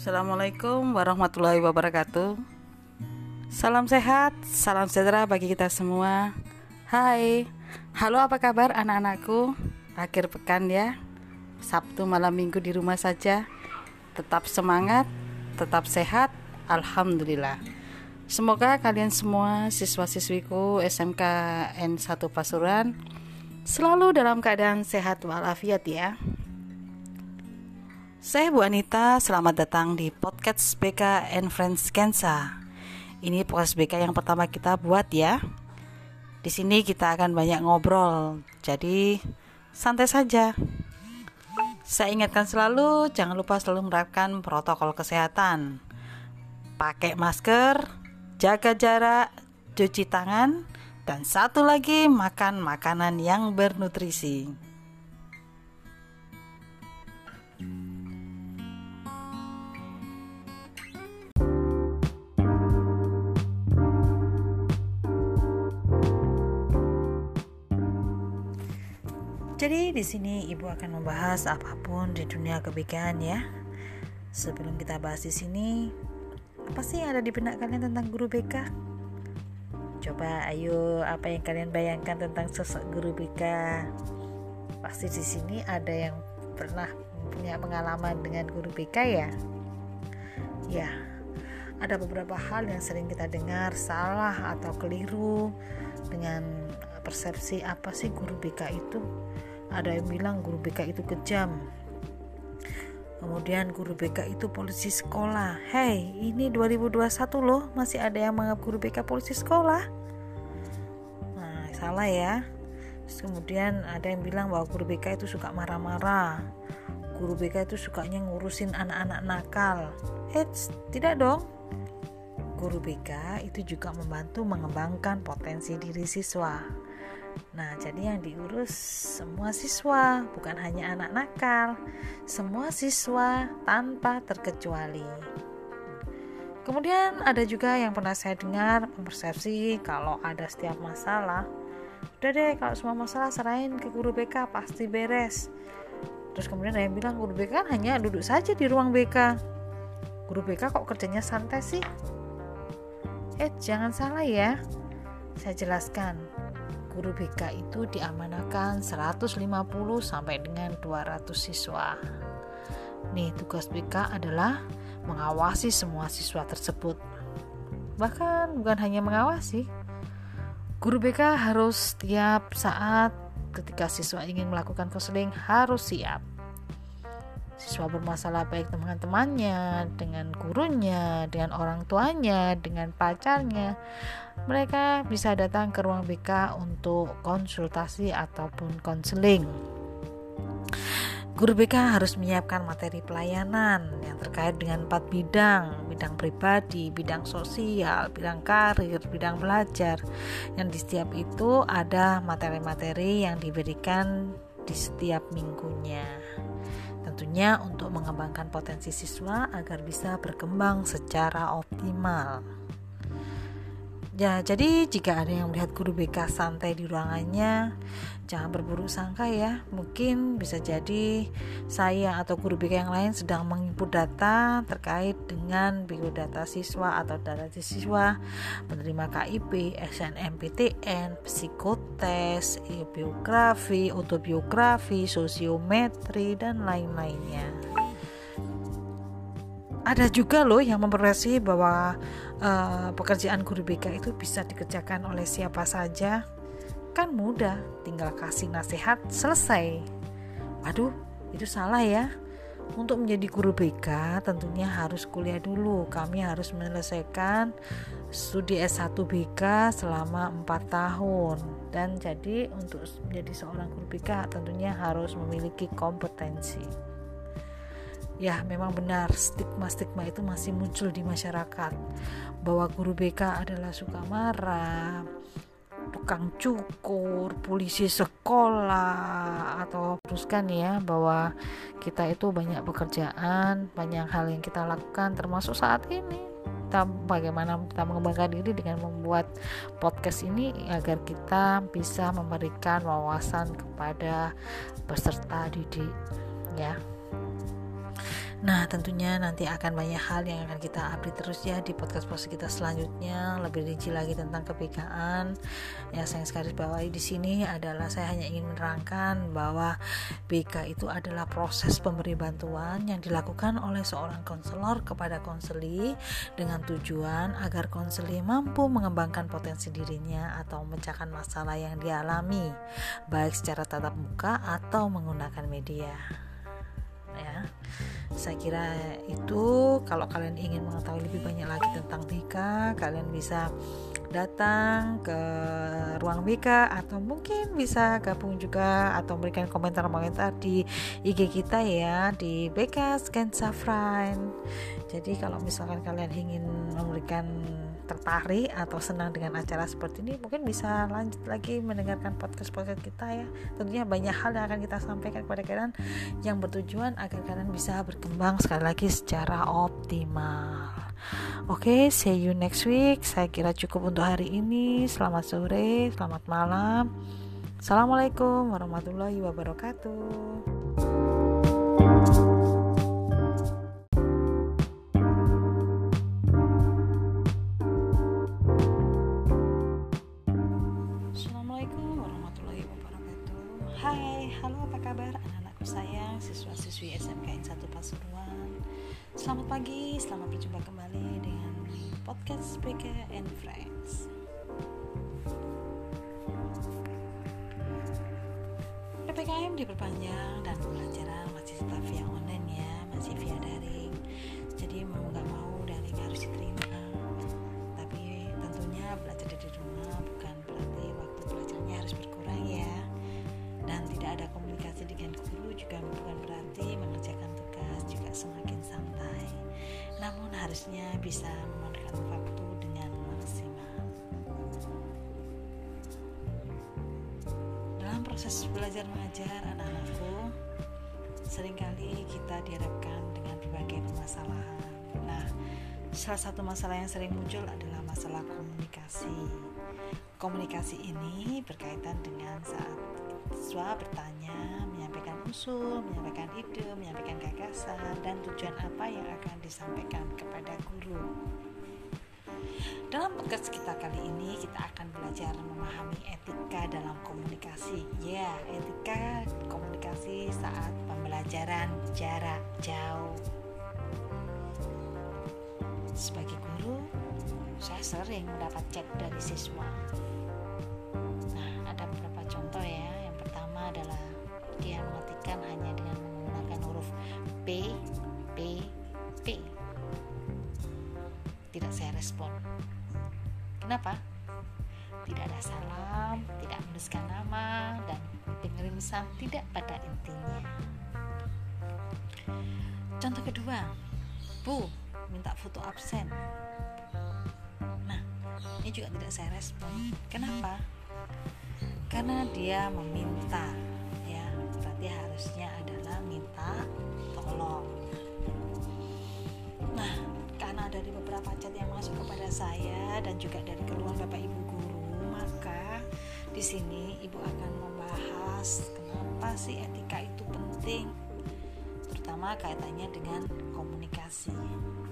Assalamualaikum warahmatullahi wabarakatuh. Salam sehat, salam sejahtera bagi kita semua. Hai, halo apa kabar anak-anakku? Akhir pekan ya, Sabtu malam minggu di rumah saja. Tetap semangat, tetap sehat, Alhamdulillah. Semoga kalian semua siswa-siswiku SMK N1 Pasuruan selalu dalam keadaan sehat walafiat ya. Saya Bu Anita, selamat datang di podcast BK and Friends Kensa. Ini podcast BK yang pertama kita buat ya. Di sini kita akan banyak ngobrol, jadi santai saja. Saya ingatkan selalu, jangan lupa selalu menerapkan protokol kesehatan. Pakai masker, jaga jarak, cuci tangan, dan satu lagi makan makanan yang bernutrisi. Jadi di sini ibu akan membahas apa pun di dunia kebikaan ya. Sebelum kita bahas di sini, apa sih yang ada di benak kalian tentang guru BK? Coba ayo apa yang kalian bayangkan tentang sosok guru BK? Pasti di sini ada yang pernah punya pengalaman dengan guru BK ya. Ya, ada beberapa hal yang sering kita dengar salah atau keliru dengan persepsi apa sih guru BK itu ada yang bilang guru BK itu kejam. Kemudian guru BK itu polisi sekolah. Hei ini 2021 loh masih ada yang menganggap guru BK polisi sekolah? Nah salah ya. Terus kemudian ada yang bilang bahwa guru BK itu suka marah-marah. Guru BK itu sukanya ngurusin anak-anak nakal. Eits, tidak dong. Guru BK itu juga membantu mengembangkan potensi diri siswa Nah, jadi yang diurus semua siswa, bukan hanya anak nakal, semua siswa tanpa terkecuali. Kemudian ada juga yang pernah saya dengar mempersepsi kalau ada setiap masalah, udah deh kalau semua masalah serahin ke guru BK pasti beres. Terus kemudian ada yang bilang guru BK kan hanya duduk saja di ruang BK. Guru BK kok kerjanya santai sih? Eh, jangan salah ya. Saya jelaskan guru BK itu diamanakan 150 sampai dengan 200 siswa. Nih, tugas BK adalah mengawasi semua siswa tersebut. Bahkan bukan hanya mengawasi, guru BK harus setiap saat ketika siswa ingin melakukan konseling harus siap siswa bermasalah baik dengan temannya, dengan gurunya, dengan orang tuanya, dengan pacarnya, mereka bisa datang ke ruang BK untuk konsultasi ataupun konseling. Guru BK harus menyiapkan materi pelayanan yang terkait dengan empat bidang, bidang pribadi, bidang sosial, bidang karir, bidang belajar. Yang di setiap itu ada materi-materi yang diberikan di setiap minggunya tentunya untuk mengembangkan potensi siswa agar bisa berkembang secara optimal. Ya, jadi jika ada yang melihat guru BK santai di ruangannya, jangan berburuk sangka ya. Mungkin bisa jadi saya atau guru BK yang lain sedang menginput data terkait dengan biodata siswa atau data siswa, menerima KIP, SNMPTN, psikotes, biografi, autobiografi, sosiometri, dan lain-lainnya ada juga loh yang memperoleh bahwa uh, pekerjaan guru BK itu bisa dikerjakan oleh siapa saja. Kan mudah tinggal kasih nasihat selesai. Aduh itu salah ya. Untuk menjadi guru BK tentunya harus kuliah dulu. Kami harus menyelesaikan studi S1 BK selama 4 tahun. Dan jadi untuk menjadi seorang guru BK tentunya harus memiliki kompetensi ya memang benar stigma-stigma itu masih muncul di masyarakat bahwa guru BK adalah suka marah tukang cukur, polisi sekolah atau teruskan ya bahwa kita itu banyak pekerjaan, banyak hal yang kita lakukan termasuk saat ini kita bagaimana kita mengembangkan diri dengan membuat podcast ini agar kita bisa memberikan wawasan kepada peserta didik ya. Nah, tentunya nanti akan banyak hal yang akan kita update terus ya di podcast-podcast kita selanjutnya, lebih rinci lagi tentang kebikaan. Yang saya sekali bawahi di sini adalah saya hanya ingin menerangkan bahwa BK itu adalah proses pemberi bantuan yang dilakukan oleh seorang konselor kepada konseli dengan tujuan agar konseli mampu mengembangkan potensi dirinya atau memecahkan masalah yang dialami, baik secara tatap muka atau menggunakan media ya. Saya kira itu kalau kalian ingin mengetahui lebih banyak lagi tentang BK kalian bisa datang ke ruang BK atau mungkin bisa gabung juga atau memberikan komentar-komentar di IG kita ya di BK Scan Safran jadi kalau misalkan kalian ingin memberikan tertarik atau senang dengan acara seperti ini mungkin bisa lanjut lagi mendengarkan podcast-podcast kita ya. Tentunya banyak hal yang akan kita sampaikan kepada kalian yang bertujuan agar kalian bisa berkembang sekali lagi secara optimal. Oke okay, see you next week. Saya kira cukup untuk hari ini. Selamat sore selamat malam. Assalamualaikum warahmatullahi wabarakatuh Selamat pagi, selamat berjumpa kembali dengan podcast PK and Friends. PPKM diperpanjang bisa memanfaatkan waktu dengan maksimal. Dalam proses belajar mengajar anak-anakku sering kali kita dihadapkan dengan berbagai permasalahan. Nah salah satu masalah yang sering muncul adalah masalah komunikasi. Komunikasi ini berkaitan dengan saat siswa bertanya usul, menyampaikan ide, menyampaikan gagasan, dan tujuan apa yang akan disampaikan kepada guru. Dalam podcast kita kali ini kita akan belajar memahami etika dalam komunikasi. Ya, etika komunikasi saat pembelajaran jarak jauh. Sebagai guru, saya sering mendapat chat dari siswa. P, P. Tidak saya respon. Kenapa? Tidak ada salam, tidak menuliskan nama, dan pengiriman tidak pada intinya. Contoh kedua, Bu, minta foto absen. Nah, ini juga tidak saya respon. Kenapa? Karena dia meminta berarti harusnya adalah saya dan juga dari keluhan bapak ibu guru maka di sini ibu akan membahas kenapa sih etika itu penting terutama kaitannya dengan komunikasi.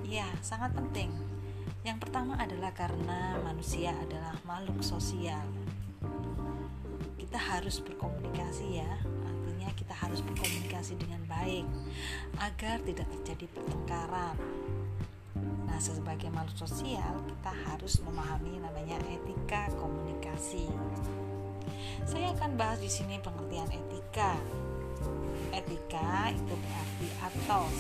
Ya sangat penting. Yang pertama adalah karena manusia adalah makhluk sosial. Kita harus berkomunikasi ya kita harus berkomunikasi dengan baik agar tidak terjadi pertengkaran. Nah, sebagai makhluk sosial, kita harus memahami namanya etika komunikasi. Saya akan bahas di sini pengertian etika. Etika itu berarti atos,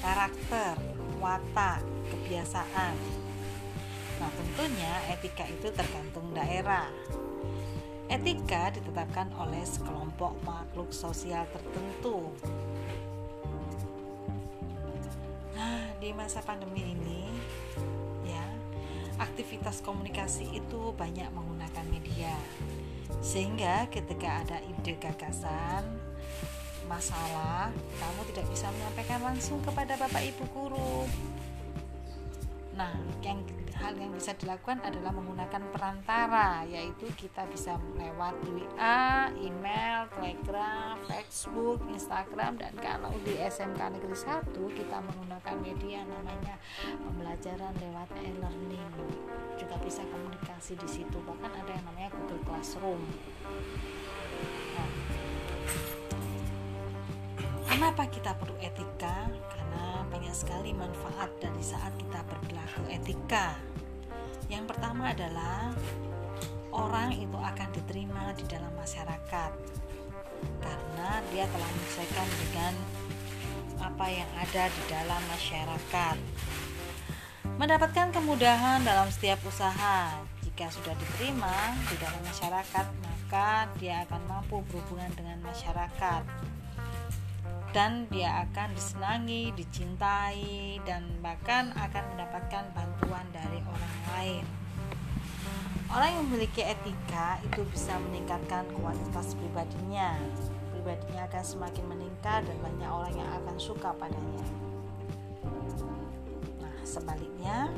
karakter, watak, kebiasaan. Nah, tentunya etika itu tergantung daerah. Etika ditetapkan oleh sekelompok makhluk sosial tertentu. Masa pandemi ini, ya, aktivitas komunikasi itu banyak menggunakan media. Sehingga ketika ada ide gagasan, masalah, kamu tidak bisa menyampaikan langsung kepada Bapak Ibu guru. Nah, yang hal yang bisa dilakukan adalah menggunakan perantara, yaitu kita bisa lewat WA, email, Telegram, Facebook, Instagram, dan kalau di SMK Negeri 1 kita menggunakan media namanya pembelajaran lewat e-learning. Juga bisa komunikasi di situ, bahkan ada yang namanya Google Classroom. Nah, kenapa kita perlu etika? Banyak sekali manfaat dari saat kita berperilaku etika. Yang pertama adalah orang itu akan diterima di dalam masyarakat karena dia telah menyesuaikan dengan apa yang ada di dalam masyarakat. Mendapatkan kemudahan dalam setiap usaha. Jika sudah diterima di dalam masyarakat, maka dia akan mampu berhubungan dengan masyarakat dan dia akan disenangi, dicintai, dan bahkan akan mendapatkan bantuan dari orang lain. Orang yang memiliki etika itu bisa meningkatkan kualitas pribadinya. Pribadinya akan semakin meningkat dan banyak orang yang akan suka padanya. Nah, sebaliknya,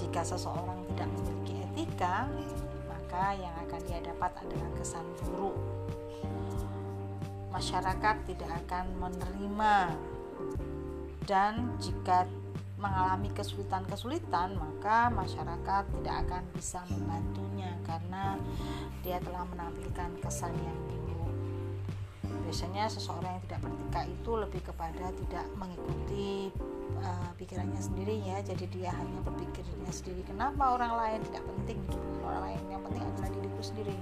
jika seseorang tidak memiliki etika, maka yang akan dia dapat adalah kesan buruk masyarakat tidak akan menerima. Dan jika mengalami kesulitan-kesulitan maka masyarakat tidak akan bisa membantunya karena dia telah menampilkan kesan yang buruk. Biasanya seseorang yang tidak bertika itu lebih kepada tidak mengikuti uh, pikirannya sendiri ya. Jadi dia hanya berpikir dirinya sendiri kenapa orang lain tidak penting? Orang lain yang penting adalah diriku sendiri.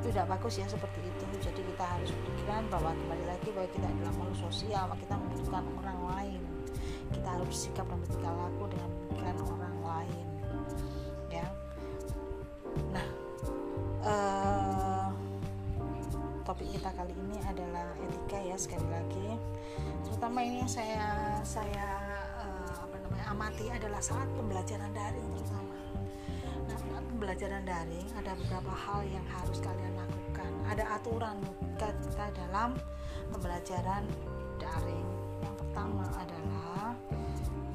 Itu tidak bagus ya seperti itu. Jadi kita harus berpikiran bahwa kembali lagi bahwa kita adalah makhluk sosial kita membutuhkan orang lain. Kita harus bersikap dan bertingkah laku dengan pemikiran orang lain ya. Nah uh, topik kita kali ini adalah etika ya sekali lagi. Terutama ini saya saya amati adalah saat pembelajaran daring terutama. Nah saat pembelajaran daring ada beberapa hal yang harus kalian lakukan. Ada aturan kita dalam pembelajaran daring. Yang pertama adalah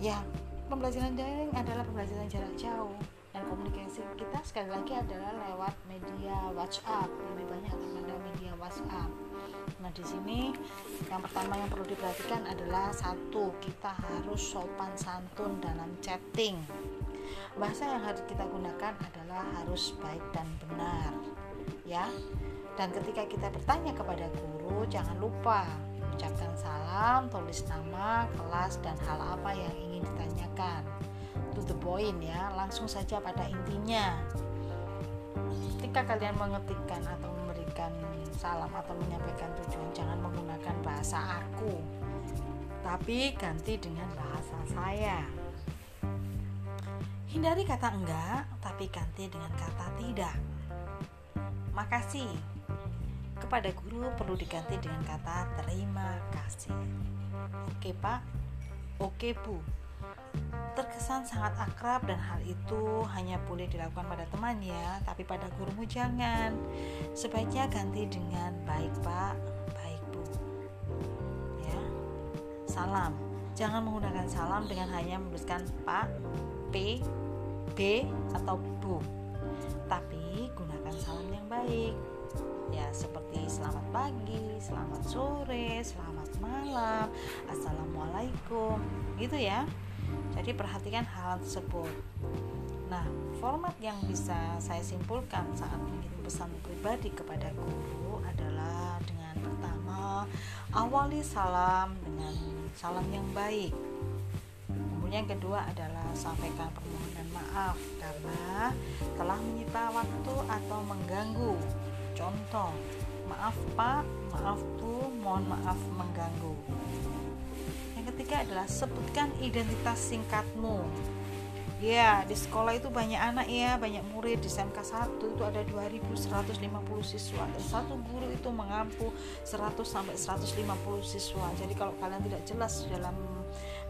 ya pembelajaran daring adalah pembelajaran jarak jauh. Dan komunikasi kita sekali lagi adalah lewat media WhatsApp. Lebih banyak kepada media WhatsApp nah di sini yang pertama yang perlu diperhatikan adalah satu kita harus sopan santun dalam chatting bahasa yang harus kita gunakan adalah harus baik dan benar ya dan ketika kita bertanya kepada guru, jangan lupa ucapkan salam, tulis nama, kelas, dan hal apa yang ingin ditanyakan. To the point ya, langsung saja pada intinya. Ketika kalian mengetikkan atau memberikan salam atau menyampaikan tujuan, jangan menggunakan bahasa aku, tapi ganti dengan bahasa saya. Hindari kata enggak, tapi ganti dengan kata tidak. Makasih kepada guru perlu diganti dengan kata terima kasih. Oke, Pak. Oke, Bu. Terkesan sangat akrab dan hal itu hanya boleh dilakukan pada teman ya, tapi pada gurumu jangan. Sebaiknya ganti dengan baik, Pak. Baik, Bu. Ya. Salam. Jangan menggunakan salam dengan hanya menuliskan Pak, P, B atau Bu. Tapi gunakan salam yang baik ya seperti selamat pagi, selamat sore, selamat malam, assalamualaikum, gitu ya. Jadi perhatikan hal tersebut. Nah, format yang bisa saya simpulkan saat mengirim pesan pribadi kepada guru adalah dengan pertama awali salam dengan salam yang baik. Kemudian yang kedua adalah sampaikan permohonan maaf karena telah menyita waktu atau mengganggu Contoh, maaf Pak, maaf Bu, mohon maaf mengganggu. Yang ketiga adalah sebutkan identitas singkatmu. Ya, di sekolah itu banyak anak ya, banyak murid di SMK 1 itu ada 2150 siswa dan satu guru itu mengampu 100 sampai 150 siswa. Jadi kalau kalian tidak jelas dalam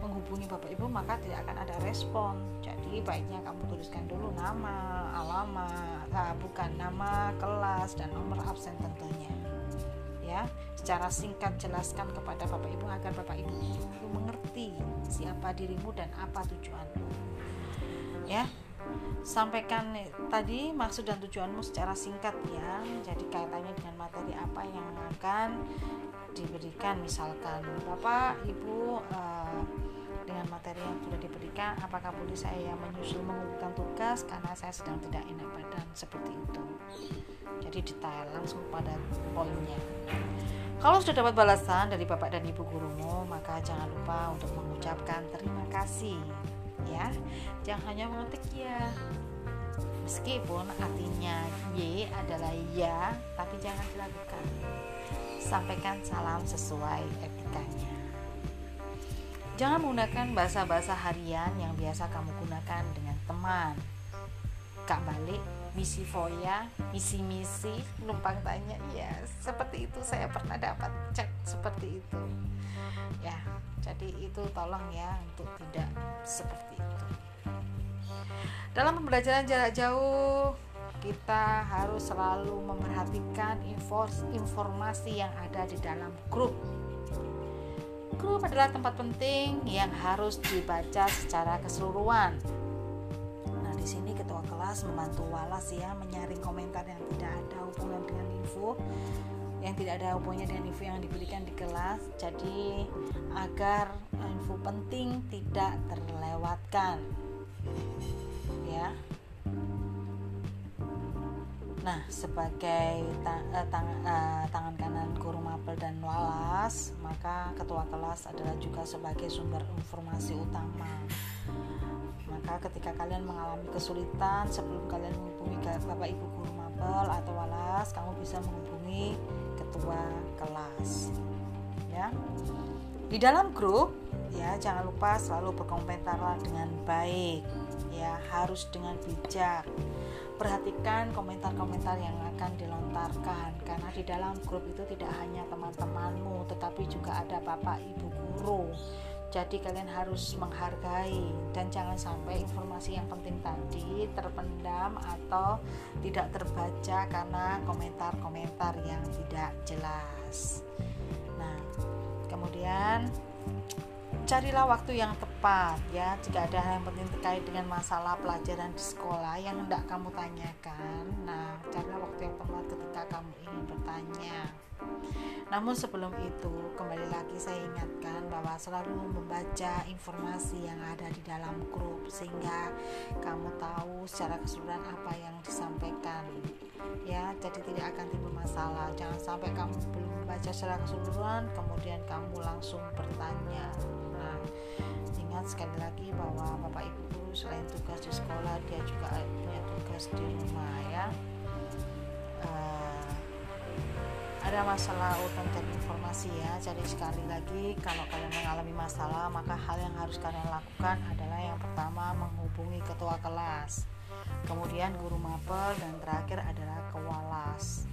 menghubungi Bapak Ibu maka tidak akan ada respon. Jadi baiknya kamu tuliskan dulu nama, alamat, nah, bukan nama, kelas dan nomor absen tentunya. Ya, secara singkat jelaskan kepada Bapak Ibu agar Bapak Ibu mengerti siapa dirimu dan apa tujuanmu. ya. Sampaikan tadi maksud dan tujuanmu secara singkat ya. Jadi kaitannya dengan materi apa yang akan diberikan. Misalkan bapak ibu uh, dengan materi yang sudah diberikan apakah boleh saya menyusul mengumpulkan tugas karena saya sedang tidak enak badan? Seperti itu jadi detail langsung pada poinnya. Kalau sudah dapat balasan dari bapak dan ibu gurumu maka jangan lupa untuk mengucapkan terima kasih ya. Jangan hanya mengetik ya. Meskipun artinya Y adalah ya tapi jangan dilakukan. Sampaikan salam sesuai etikanya. Jangan menggunakan bahasa-bahasa harian yang biasa kamu gunakan dengan teman. Kak balik, misi foya, misi-misi, numpang tanya, ya seperti itu saya pernah dapat chat seperti itu. Ya, jadi itu tolong ya untuk tidak seperti itu. Dalam pembelajaran jarak jauh, kita harus selalu memperhatikan informasi yang ada di dalam grup Grup adalah tempat penting yang harus dibaca secara keseluruhan. Di sini ketua kelas membantu Walas ya menyaring komentar yang tidak ada hubungan dengan info yang tidak ada hubungannya dengan info yang diberikan di kelas. Jadi agar info penting tidak terlewatkan. Ya. Nah, sebagai ta uh, tang uh, tangan kanan guru mapel dan walas, maka ketua kelas adalah juga sebagai sumber informasi utama. Maka ketika kalian mengalami kesulitan sebelum kalian menghubungi Bapak Ibu guru mapel atau walas, kamu bisa menghubungi ketua kelas. Ya. Di dalam grup, ya jangan lupa selalu berkomentarlah dengan baik. Ya, harus dengan bijak perhatikan komentar-komentar yang akan dilontarkan karena di dalam grup itu tidak hanya teman-temanmu tetapi juga ada bapak ibu guru jadi kalian harus menghargai dan jangan sampai informasi yang penting tadi terpendam atau tidak terbaca karena komentar-komentar yang tidak jelas. Nah kemudian carilah waktu yang tepat ya. Jika ada hal yang penting terkait dengan masalah pelajaran di sekolah yang hendak kamu tanyakan nah carilah waktu yang tepat ketika kamu ingin bertanya namun sebelum itu kembali lagi saya ingatkan bahwa selalu membaca informasi yang ada di dalam grup sehingga kamu tahu secara keseluruhan apa yang disampaikan. Ya jadi tidak akan timbul masalah. Jangan sampai kamu belum membaca secara keseluruhan kemudian kamu langsung bertanya. Ingat sekali lagi bahwa bapak ibu guru selain tugas di sekolah dia juga punya tugas di rumah ya. Uh, ada masalah urutan cari informasi ya jadi sekali lagi kalau kalian mengalami masalah maka hal yang harus kalian lakukan adalah yang pertama menghubungi ketua kelas kemudian guru mapel dan terakhir adalah kewalas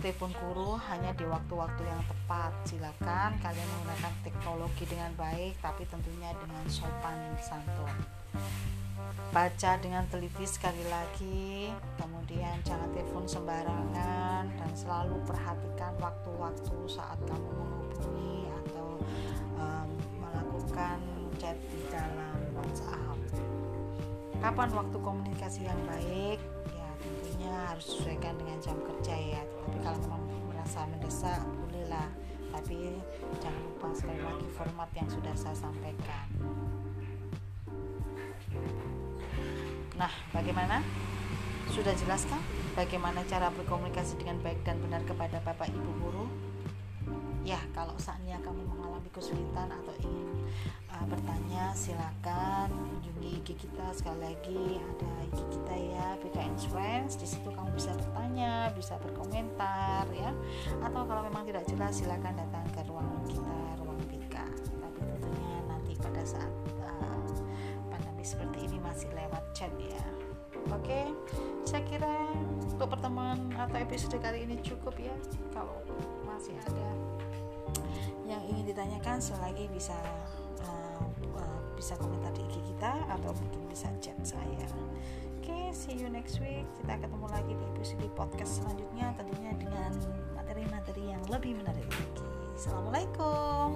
telepon guru hanya di waktu-waktu yang tepat. Silakan kalian menggunakan teknologi dengan baik, tapi tentunya dengan sopan santun. Baca dengan teliti sekali lagi, kemudian jangan telepon sembarangan dan selalu perhatikan waktu-waktu saat kamu menghubungi atau um, melakukan chat di dalam WhatsApp. Kapan waktu komunikasi yang baik? tentunya harus sesuaikan dengan jam kerja ya tapi kalau memang merasa mendesak bolehlah tapi jangan lupa sekali lagi format yang sudah saya sampaikan nah bagaimana? Sudah jelaskah bagaimana cara berkomunikasi dengan baik dan benar kepada bapak ibu guru? Ya kalau saatnya kamu mengalami kesulitan atau ingin uh, bertanya silakan kunjungi IG kita. Sekali lagi ada IG kita ya BKN Friends. Di situ kamu bisa bertanya bisa berkomentar ya. Atau kalau memang tidak jelas silakan datang ke ruangan kita ruang BK tapi tentunya nanti pada saat masih lewat chat ya. Oke, saya kira untuk pertemuan atau episode kali ini cukup ya. Kalau masih ada yang ingin ditanyakan selagi bisa uh, uh, bisa komentar di IG kita atau mungkin bisa chat saya. Oke okay, see you next week. Kita ketemu lagi di episode podcast selanjutnya tentunya dengan materi-materi yang lebih menarik lagi. Assalamualaikum